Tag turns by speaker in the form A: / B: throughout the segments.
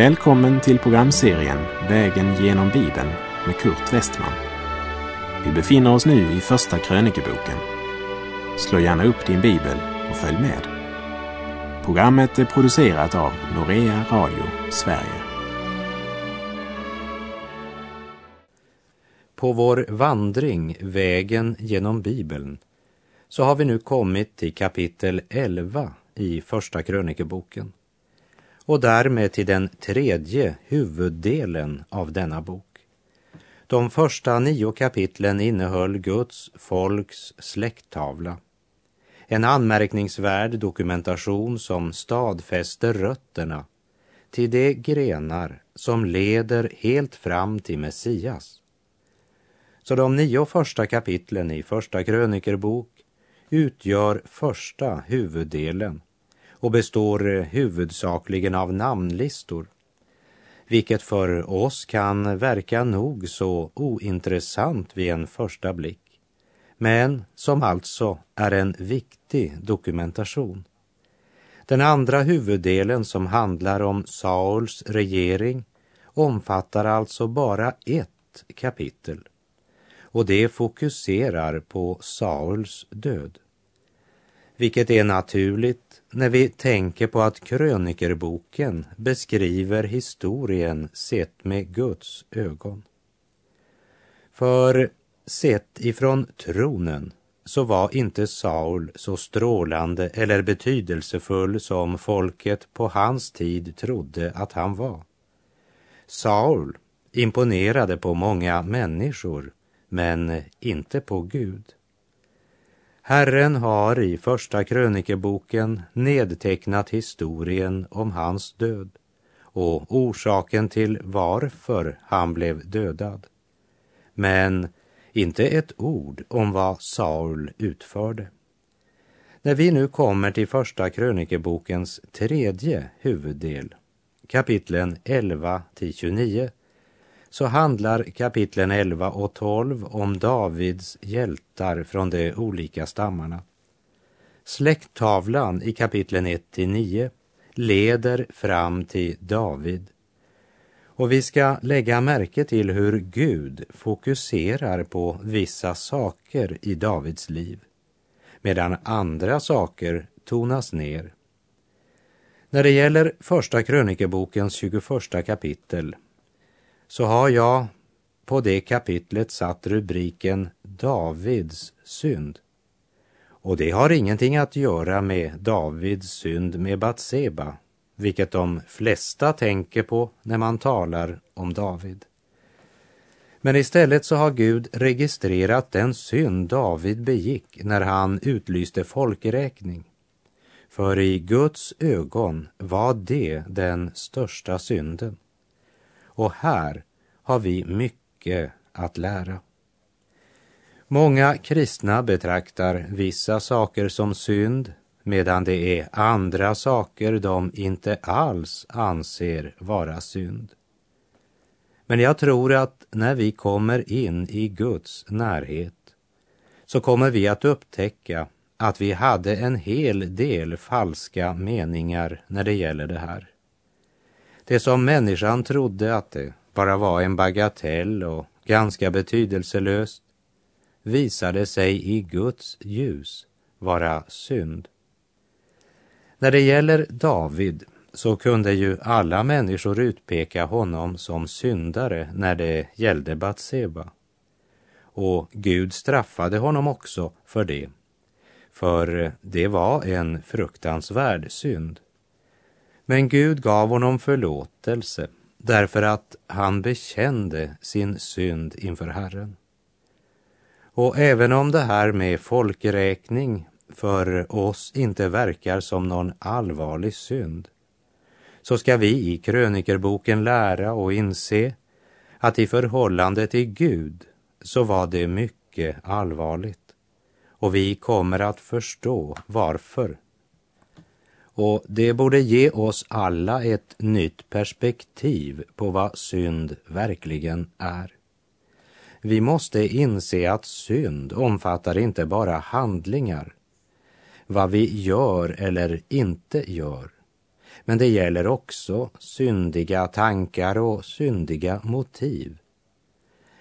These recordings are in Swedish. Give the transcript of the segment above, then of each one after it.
A: Välkommen till programserien Vägen genom Bibeln med Kurt Westman. Vi befinner oss nu i Första krönikeboken. Slå gärna upp din bibel och följ med. Programmet är producerat av Norea Radio Sverige.
B: På vår vandring Vägen genom Bibeln så har vi nu kommit till kapitel 11 i Första krönikeboken och därmed till den tredje huvuddelen av denna bok. De första nio kapitlen innehöll Guds folks släkttavla. En anmärkningsvärd dokumentation som stadfäster rötterna till de grenar som leder helt fram till Messias. Så de nio första kapitlen i Första krönikerbok utgör första huvuddelen och består eh, huvudsakligen av namnlistor, vilket för oss kan verka nog så ointressant vid en första blick, men som alltså är en viktig dokumentation. Den andra huvuddelen som handlar om Sauls regering omfattar alltså bara ett kapitel och det fokuserar på Sauls död. Vilket är naturligt när vi tänker på att krönikerboken beskriver historien sett med Guds ögon. För sett ifrån tronen så var inte Saul så strålande eller betydelsefull som folket på hans tid trodde att han var. Saul imponerade på många människor, men inte på Gud. Herren har i Första krönikeboken nedtecknat historien om hans död och orsaken till varför han blev dödad. Men inte ett ord om vad Saul utförde. När vi nu kommer till Första krönikebokens tredje huvuddel, kapitlen 11 till 29, så handlar kapitlen 11 och 12 om Davids hjältar från de olika stammarna. Släkttavlan i kapitlen 1 till 9 leder fram till David. Och vi ska lägga märke till hur Gud fokuserar på vissa saker i Davids liv, medan andra saker tonas ner. När det gäller Första krönikebokens 21 kapitel så har jag på det kapitlet satt rubriken Davids synd. Och det har ingenting att göra med Davids synd med Batseba, vilket de flesta tänker på när man talar om David. Men istället så har Gud registrerat den synd David begick när han utlyste folkräkning. För i Guds ögon var det den största synden. Och här har vi mycket att lära. Många kristna betraktar vissa saker som synd medan det är andra saker de inte alls anser vara synd. Men jag tror att när vi kommer in i Guds närhet så kommer vi att upptäcka att vi hade en hel del falska meningar när det gäller det här. Det som människan trodde att det bara var en bagatell och ganska betydelselöst visade sig i Guds ljus vara synd. När det gäller David så kunde ju alla människor utpeka honom som syndare när det gällde Batseba. Och Gud straffade honom också för det, för det var en fruktansvärd synd. Men Gud gav honom förlåtelse därför att han bekände sin synd inför Herren. Och även om det här med folkräkning för oss inte verkar som någon allvarlig synd, så ska vi i krönikerboken lära och inse att i förhållande till Gud så var det mycket allvarligt. Och vi kommer att förstå varför och det borde ge oss alla ett nytt perspektiv på vad synd verkligen är. Vi måste inse att synd omfattar inte bara handlingar, vad vi gör eller inte gör, Men det gäller också syndiga tankar och syndiga motiv.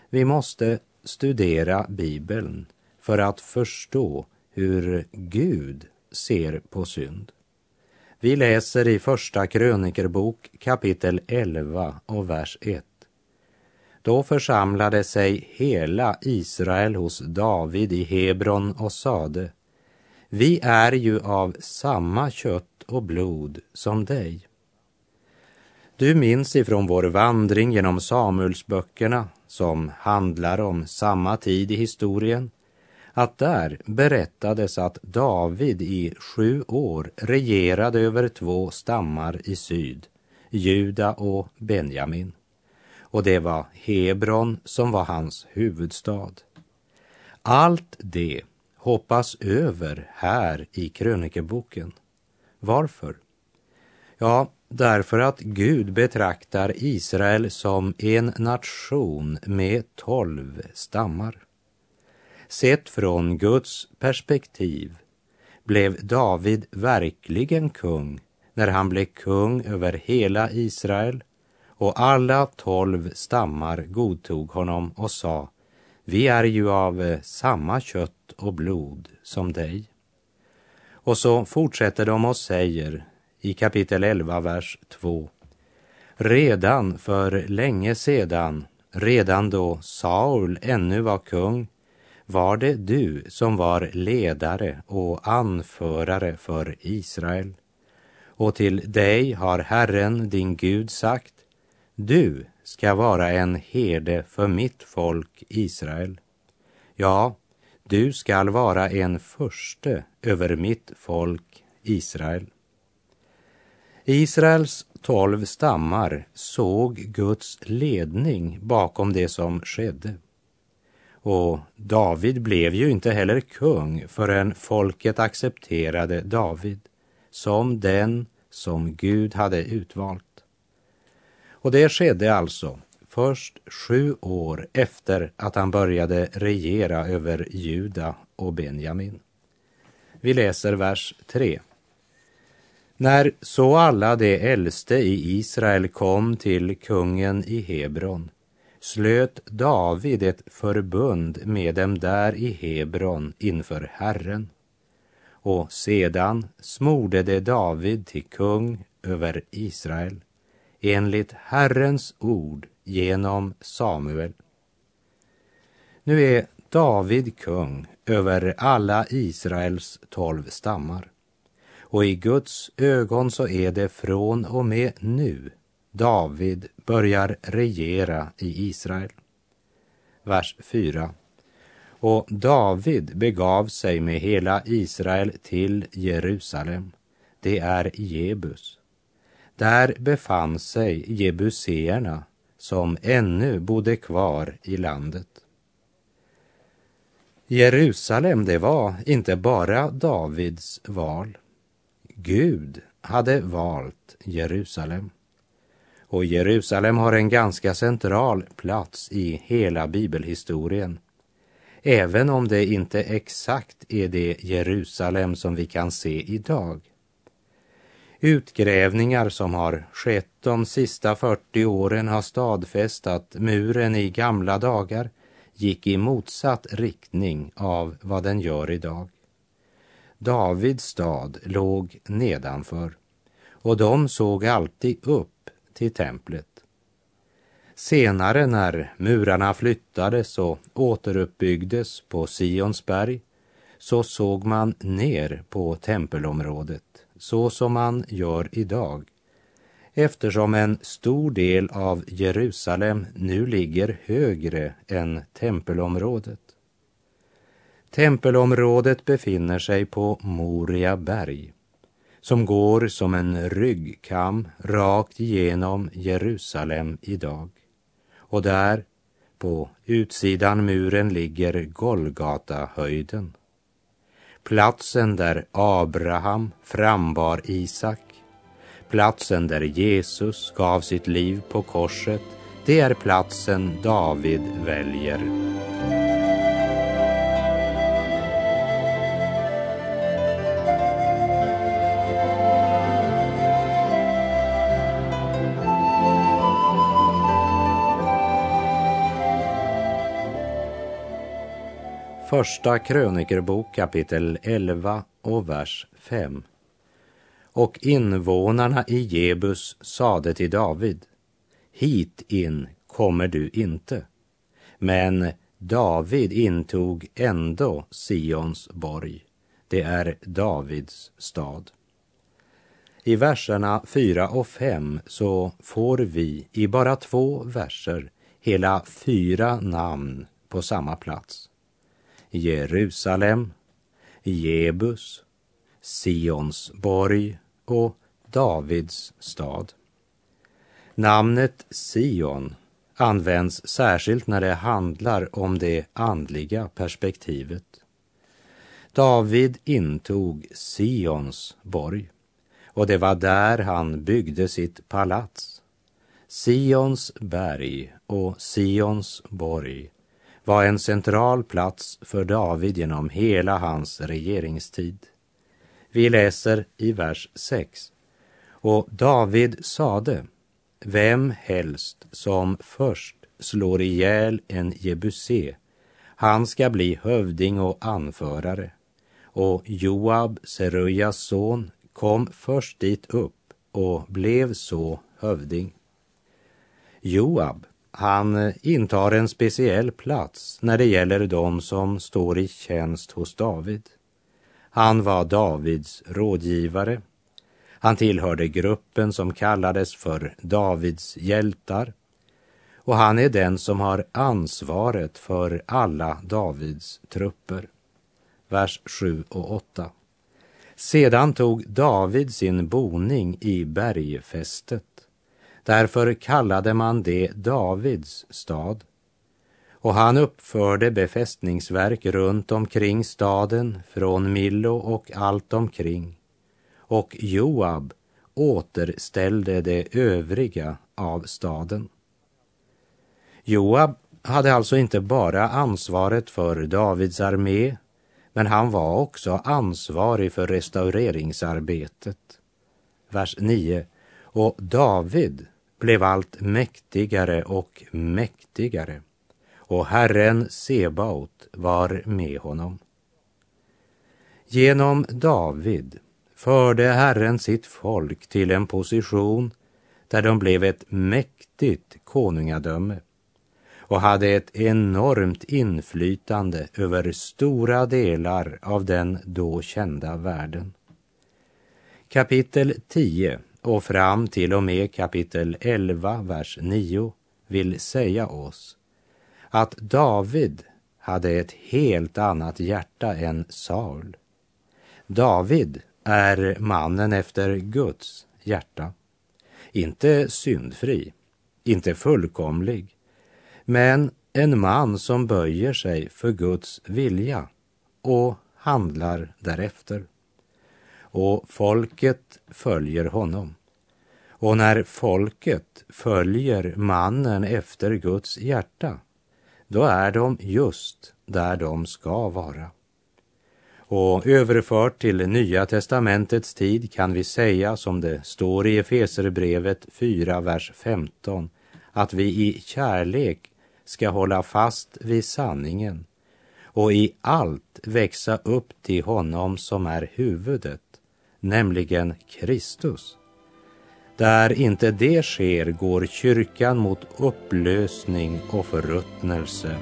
B: Vi måste studera Bibeln för att förstå hur Gud ser på synd. Vi läser i Första krönikerbok kapitel 11 och vers 1. Då församlade sig hela Israel hos David i Hebron och sade Vi är ju av samma kött och blod som dig. Du minns ifrån vår vandring genom Samuelsböckerna som handlar om samma tid i historien att där berättades att David i sju år regerade över två stammar i syd, Juda och Benjamin. Och det var Hebron som var hans huvudstad. Allt det hoppas över här i krönikeboken. Varför? Ja, därför att Gud betraktar Israel som en nation med tolv stammar. Sett från Guds perspektiv blev David verkligen kung när han blev kung över hela Israel och alla tolv stammar godtog honom och sa Vi är ju av eh, samma kött och blod som dig. Och så fortsätter de och säger i kapitel 11, vers 2. Redan för länge sedan, redan då Saul ännu var kung, var det du som var ledare och anförare för Israel. Och till dig har Herren, din Gud, sagt, du ska vara en herde för mitt folk Israel. Ja, du skall vara en förste över mitt folk Israel. Israels tolv stammar såg Guds ledning bakom det som skedde. Och David blev ju inte heller kung förrän folket accepterade David som den som Gud hade utvalt. Och det skedde alltså först sju år efter att han började regera över Juda och Benjamin. Vi läser vers 3. När så alla de äldste i Israel kom till kungen i Hebron slöt David ett förbund med dem där i Hebron inför Herren. Och sedan smorde det David till kung över Israel enligt Herrens ord genom Samuel. Nu är David kung över alla Israels tolv stammar. Och i Guds ögon så är det från och med nu David börjar regera i Israel. Vers 4. Och David begav sig med hela Israel till Jerusalem. Det är Jebus. Där befann sig jebuséerna som ännu bodde kvar i landet. Jerusalem, det var inte bara Davids val. Gud hade valt Jerusalem. Och Jerusalem har en ganska central plats i hela bibelhistorien. Även om det inte exakt är det Jerusalem som vi kan se idag. Utgrävningar som har skett de sista 40 åren har stadfäst att muren i gamla dagar gick i motsatt riktning av vad den gör idag. Davids stad låg nedanför och de såg alltid upp till templet. Senare när murarna flyttades och återuppbyggdes på Sionsberg så såg man ner på tempelområdet så som man gör idag eftersom en stor del av Jerusalem nu ligger högre än tempelområdet. Tempelområdet befinner sig på Moria berg som går som en ryggkam rakt igenom Jerusalem idag. Och där, på utsidan muren, ligger Golgata-höjden. Platsen där Abraham frambar Isak, platsen där Jesus gav sitt liv på korset, det är platsen David väljer. Första krönikerbok kapitel 11 och vers 5. Och invånarna i Jebus sade till David, hit in kommer du inte. Men David intog ändå Sions borg. Det är Davids stad. I verserna 4 och 5 så får vi i bara två verser hela fyra namn på samma plats. Jerusalem, Jebus, Sions borg och Davids stad. Namnet Sion används särskilt när det handlar om det andliga perspektivet. David intog Sions borg och det var där han byggde sitt palats. Sions berg och Sions borg var en central plats för David genom hela hans regeringstid. Vi läser i vers 6. Och David sade, vem helst som först slår ihjäl en jebusé, han ska bli hövding och anförare. Och Joab, Serujas son, kom först dit upp och blev så hövding. Joab, han eh, intar en speciell plats när det gäller de som står i tjänst hos David. Han var Davids rådgivare. Han tillhörde gruppen som kallades för Davids hjältar och han är den som har ansvaret för alla Davids trupper. Vers 7 och 8. Sedan tog David sin boning i bergfästet. Därför kallade man det Davids stad. Och han uppförde befästningsverk runt omkring staden, från Millo och allt omkring. Och Joab återställde det övriga av staden. Joab hade alltså inte bara ansvaret för Davids armé men han var också ansvarig för restaureringsarbetet. Vers 9. Och David blev allt mäktigare och mäktigare och Herren Sebaot var med honom. Genom David förde Herren sitt folk till en position där de blev ett mäktigt konungadöme och hade ett enormt inflytande över stora delar av den då kända världen. Kapitel 10 och fram till och med kapitel 11, vers 9 vill säga oss att David hade ett helt annat hjärta än Saul. David är mannen efter Guds hjärta. Inte syndfri, inte fullkomlig, men en man som böjer sig för Guds vilja och handlar därefter. Och folket följer honom. Och när folket följer mannen efter Guds hjärta, då är de just där de ska vara. Och överfört till Nya testamentets tid kan vi säga som det står i Efeserbrevet 4, vers 15, att vi i kärlek ska hålla fast vid sanningen och i allt växa upp till honom som är huvudet, nämligen Kristus. Där inte det sker går kyrkan mot upplösning och förruttnelse.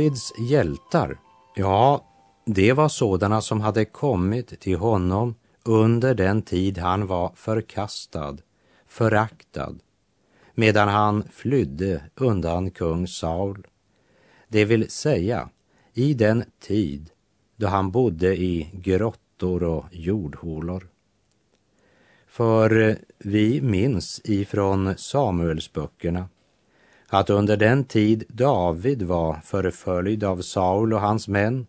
B: Davids hjältar, ja, det var sådana som hade kommit till honom under den tid han var förkastad, föraktad, medan han flydde undan kung Saul. Det vill säga, i den tid då han bodde i grottor och jordhålor. För eh, vi minns ifrån Samuelsböckerna att under den tid David var förföljd av Saul och hans män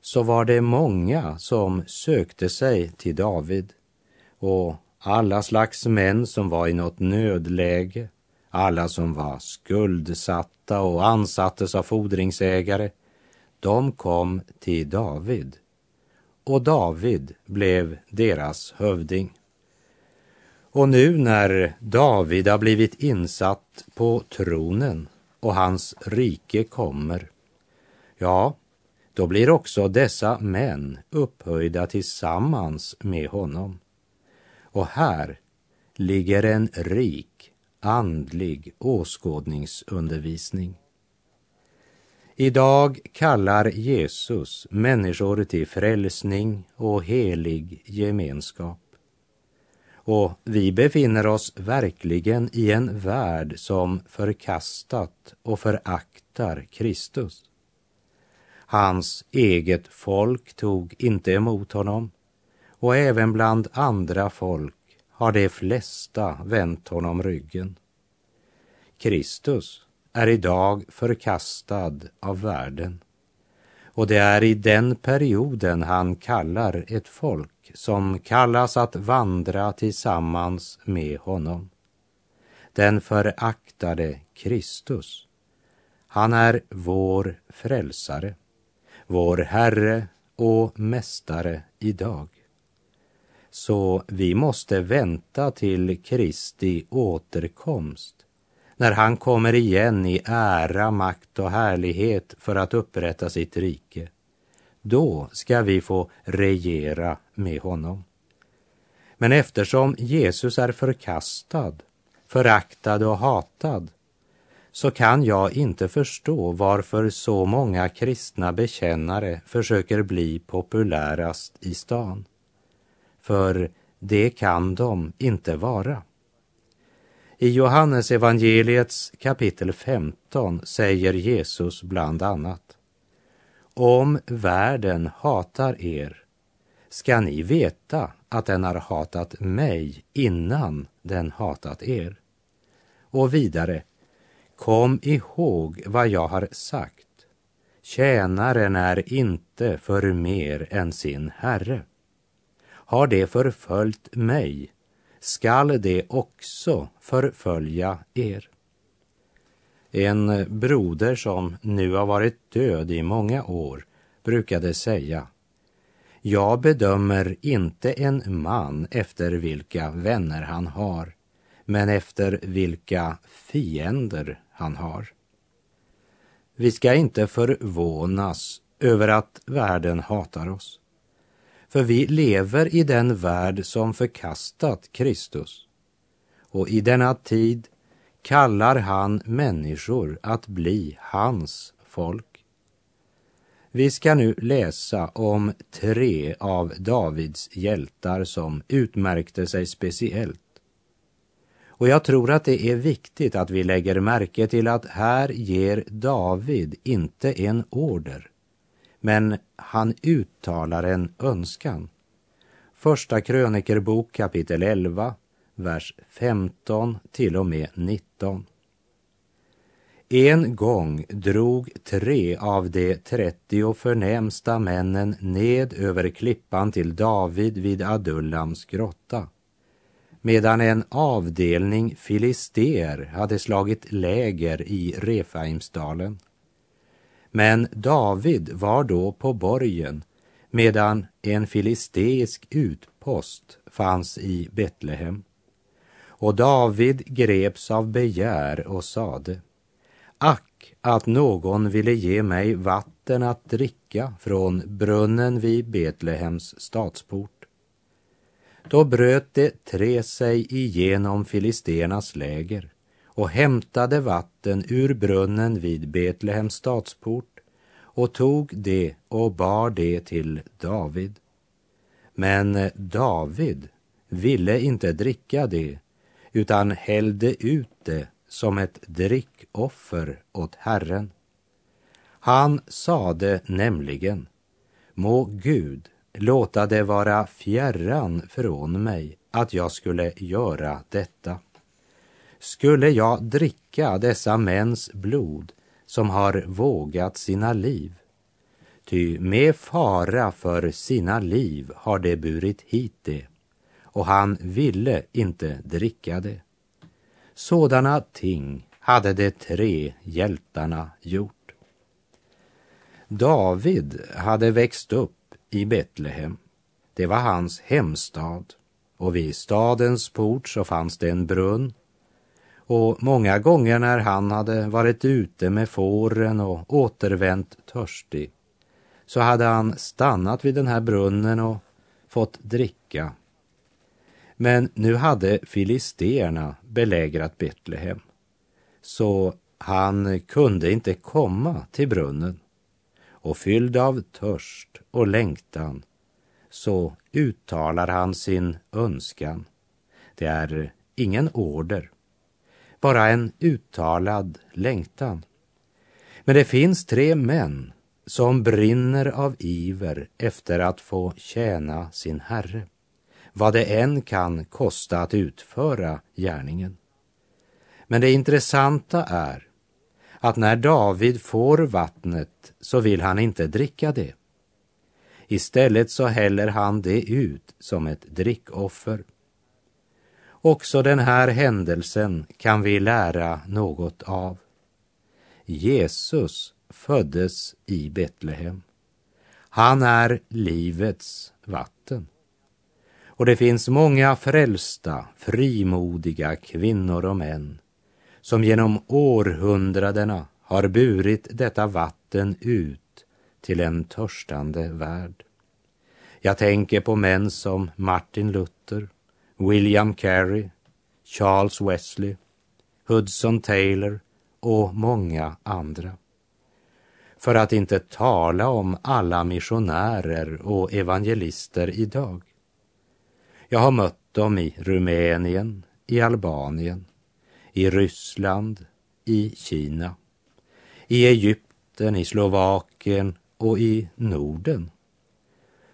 B: så var det många som sökte sig till David och alla slags män som var i något nödläge, alla som var skuldsatta och ansattes av fordringsägare, de kom till David. Och David blev deras hövding. Och nu när David har blivit insatt på tronen och hans rike kommer, ja, då blir också dessa män upphöjda tillsammans med honom. Och här ligger en rik andlig åskådningsundervisning. Idag kallar Jesus människor till frälsning och helig gemenskap. Och vi befinner oss verkligen i en värld som förkastat och föraktar Kristus. Hans eget folk tog inte emot honom och även bland andra folk har de flesta vänt honom ryggen. Kristus är idag förkastad av världen och det är i den perioden han kallar ett folk som kallas att vandra tillsammans med honom. Den föraktade Kristus. Han är vår frälsare, vår Herre och Mästare idag. Så vi måste vänta till Kristi återkomst när han kommer igen i ära, makt och härlighet för att upprätta sitt rike. Då ska vi få regera med honom. Men eftersom Jesus är förkastad, föraktad och hatad så kan jag inte förstå varför så många kristna bekännare försöker bli populärast i stan. För det kan de inte vara. I Johannes evangeliets kapitel 15 säger Jesus bland annat om världen hatar er ska ni veta att den har hatat mig innan den hatat er. Och vidare, kom ihåg vad jag har sagt. Tjänaren är inte för mer än sin herre. Har det förföljt mig skall det också förfölja er. En broder som nu har varit död i många år brukade säga jag bedömer inte en man efter vilka vänner han har, men efter vilka fiender han har. Vi ska inte förvånas över att världen hatar oss. För vi lever i den värld som förkastat Kristus. Och i denna tid kallar han människor att bli hans folk. Vi ska nu läsa om tre av Davids hjältar som utmärkte sig speciellt. Och jag tror att det är viktigt att vi lägger märke till att här ger David inte en order, men han uttalar en önskan. Första krönikerbok kapitel 11, vers 15 till och med 19. En gång drog tre av de trettio förnämsta männen ned över klippan till David vid Adullams grotta, medan en avdelning filister hade slagit läger i Refaimsdalen. Men David var då på borgen medan en filisteisk utpost fanns i Betlehem. Och David greps av begär och sade Ack att någon ville ge mig vatten att dricka från brunnen vid Betlehems stadsport. Då bröt det tre sig igenom filisternas läger och hämtade vatten ur brunnen vid Betlehems stadsport och tog det och bar det till David. Men David ville inte dricka det utan hällde ut det som ett drickoffer åt Herren. Han sade nämligen, må Gud låta det vara fjärran från mig att jag skulle göra detta. Skulle jag dricka dessa mäns blod som har vågat sina liv? Ty med fara för sina liv har de burit hit det och han ville inte dricka det. Sådana ting hade de tre hjältarna gjort. David hade växt upp i Betlehem. Det var hans hemstad och vid stadens port så fanns det en brunn och många gånger när han hade varit ute med fåren och återvänt törstig så hade han stannat vid den här brunnen och fått dricka. Men nu hade filisterna belägrat Betlehem så han kunde inte komma till brunnen och fylld av törst och längtan så uttalar han sin önskan. Det är ingen order, bara en uttalad längtan. Men det finns tre män som brinner av iver efter att få tjäna sin Herre, vad det än kan kosta att utföra gärningen. Men det intressanta är att när David får vattnet så vill han inte dricka det. Istället så häller han det ut som ett drickoffer. Också den här händelsen kan vi lära något av. Jesus föddes i Betlehem. Han är livets vatten. Och det finns många frälsta, frimodiga kvinnor och män som genom århundradena har burit detta vatten ut till en törstande värld. Jag tänker på män som Martin Luther, William Carey, Charles Wesley, Hudson Taylor och många andra. För att inte tala om alla missionärer och evangelister idag. Jag har mött dem i Rumänien, i Albanien, i Ryssland, i Kina, i Egypten, i Slovakien och i Norden.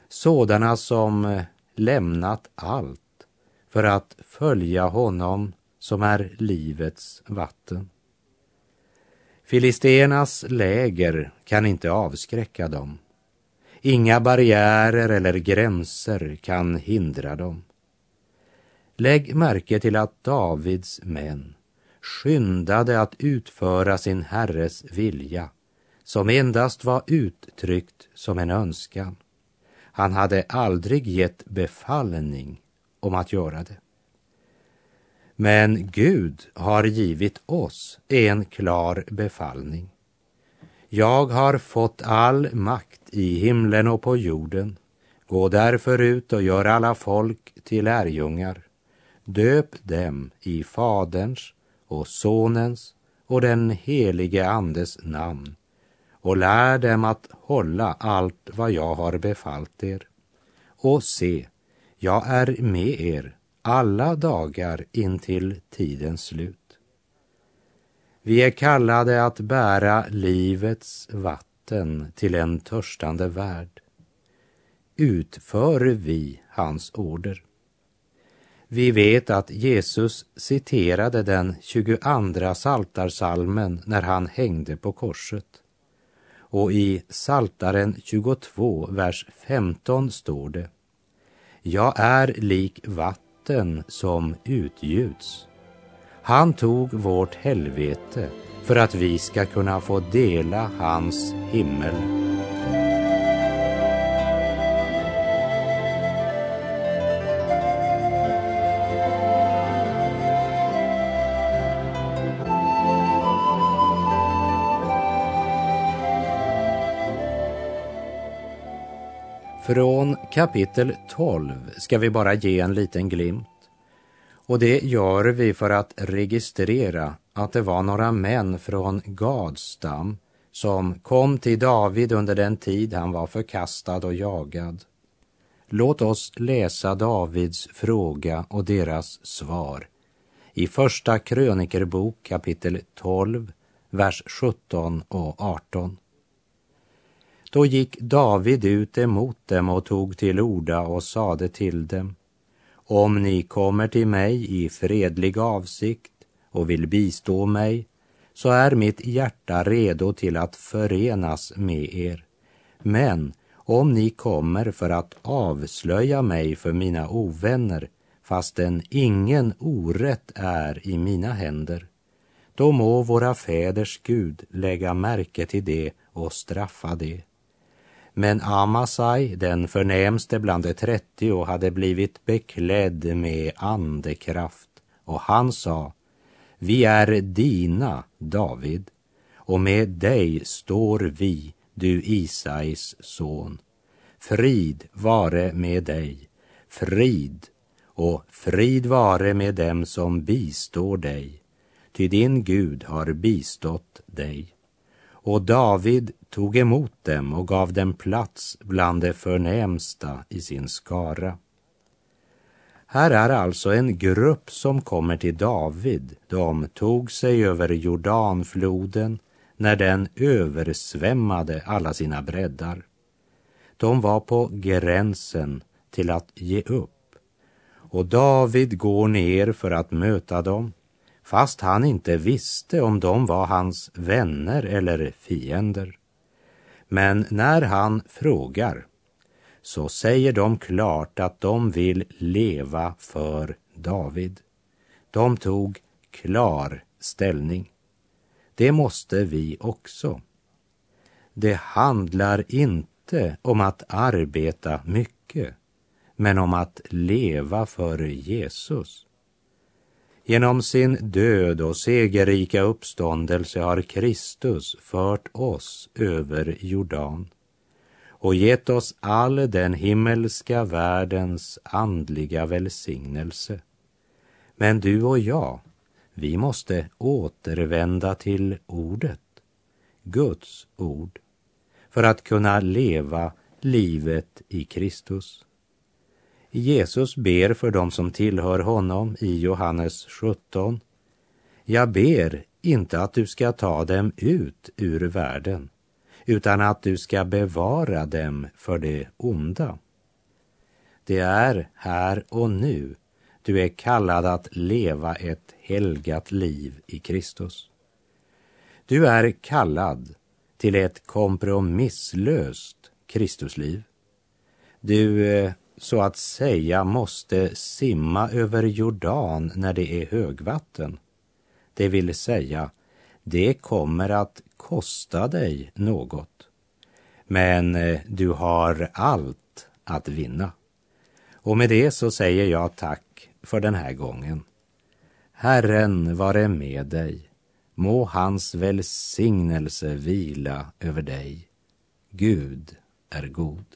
B: Sådana som eh, lämnat allt för att följa honom som är livets vatten. Filisternas läger kan inte avskräcka dem. Inga barriärer eller gränser kan hindra dem. Lägg märke till att Davids män skyndade att utföra sin herres vilja som endast var uttryckt som en önskan. Han hade aldrig gett befallning om att göra det. Men Gud har givit oss en klar befallning. Jag har fått all makt i himlen och på jorden. Gå därför ut och gör alla folk till lärjungar. Döp dem i Faderns och Sonens och den helige Andes namn och lär dem att hålla allt vad jag har befallt er. Och se, jag är med er alla dagar intill tidens slut. Vi är kallade att bära livets vatten till en törstande värld. Utför vi hans order? Vi vet att Jesus citerade den 22 saltarsalmen när han hängde på korset. Och i Saltaren 22, vers 15 står det Jag är lik vatten som utgjuts. Han tog vårt helvete för att vi ska kunna få dela hans himmel. Från kapitel 12 ska vi bara ge en liten glimt. Och det gör vi för att registrera att det var några män från Gadstam som kom till David under den tid han var förkastad och jagad. Låt oss läsa Davids fråga och deras svar i Första krönikerbok kapitel 12, vers 17 och 18. Då gick David ut emot dem och tog till orda och sade till dem. Om ni kommer till mig i fredlig avsikt och vill bistå mig, så är mitt hjärta redo till att förenas med er. Men om ni kommer för att avslöja mig för mina ovänner, fastän ingen orätt är i mina händer, då må våra fäders Gud lägga märke till det och straffa det. Men Amasai, den förnämste bland de trettio, hade blivit beklädd med andekraft och han sa, vi är dina, David, och med dig står vi, du Isais son. Frid vare med dig, frid och frid vare med dem som bistår dig, ty din Gud har bistått dig. Och David tog emot dem och gav dem plats bland de förnämsta i sin skara. Här är alltså en grupp som kommer till David. De tog sig över Jordanfloden när den översvämmade alla sina breddar. De var på gränsen till att ge upp. Och David går ner för att möta dem, fast han inte visste om de var hans vänner eller fiender. Men när han frågar så säger de klart att de vill leva för David. De tog klar ställning. Det måste vi också. Det handlar inte om att arbeta mycket, men om att leva för Jesus. Genom sin död och segerrika uppståndelse har Kristus fört oss över Jordan och gett oss all den himmelska världens andliga välsignelse. Men du och jag, vi måste återvända till ordet, Guds ord, för att kunna leva livet i Kristus. Jesus ber för dem som tillhör honom i Johannes 17. Jag ber inte att du ska ta dem ut ur världen, utan att du ska bevara dem för det onda. Det är här och nu du är kallad att leva ett helgat liv i Kristus. Du är kallad till ett kompromisslöst Kristusliv. Du, eh, så att säga, måste simma över Jordan när det är högvatten. Det vill säga, det kommer att kosta dig något. Men eh, du har allt att vinna. Och med det så säger jag tack för den här gången. Herren vare med dig. Må hans välsignelse vila över dig. Gud är god.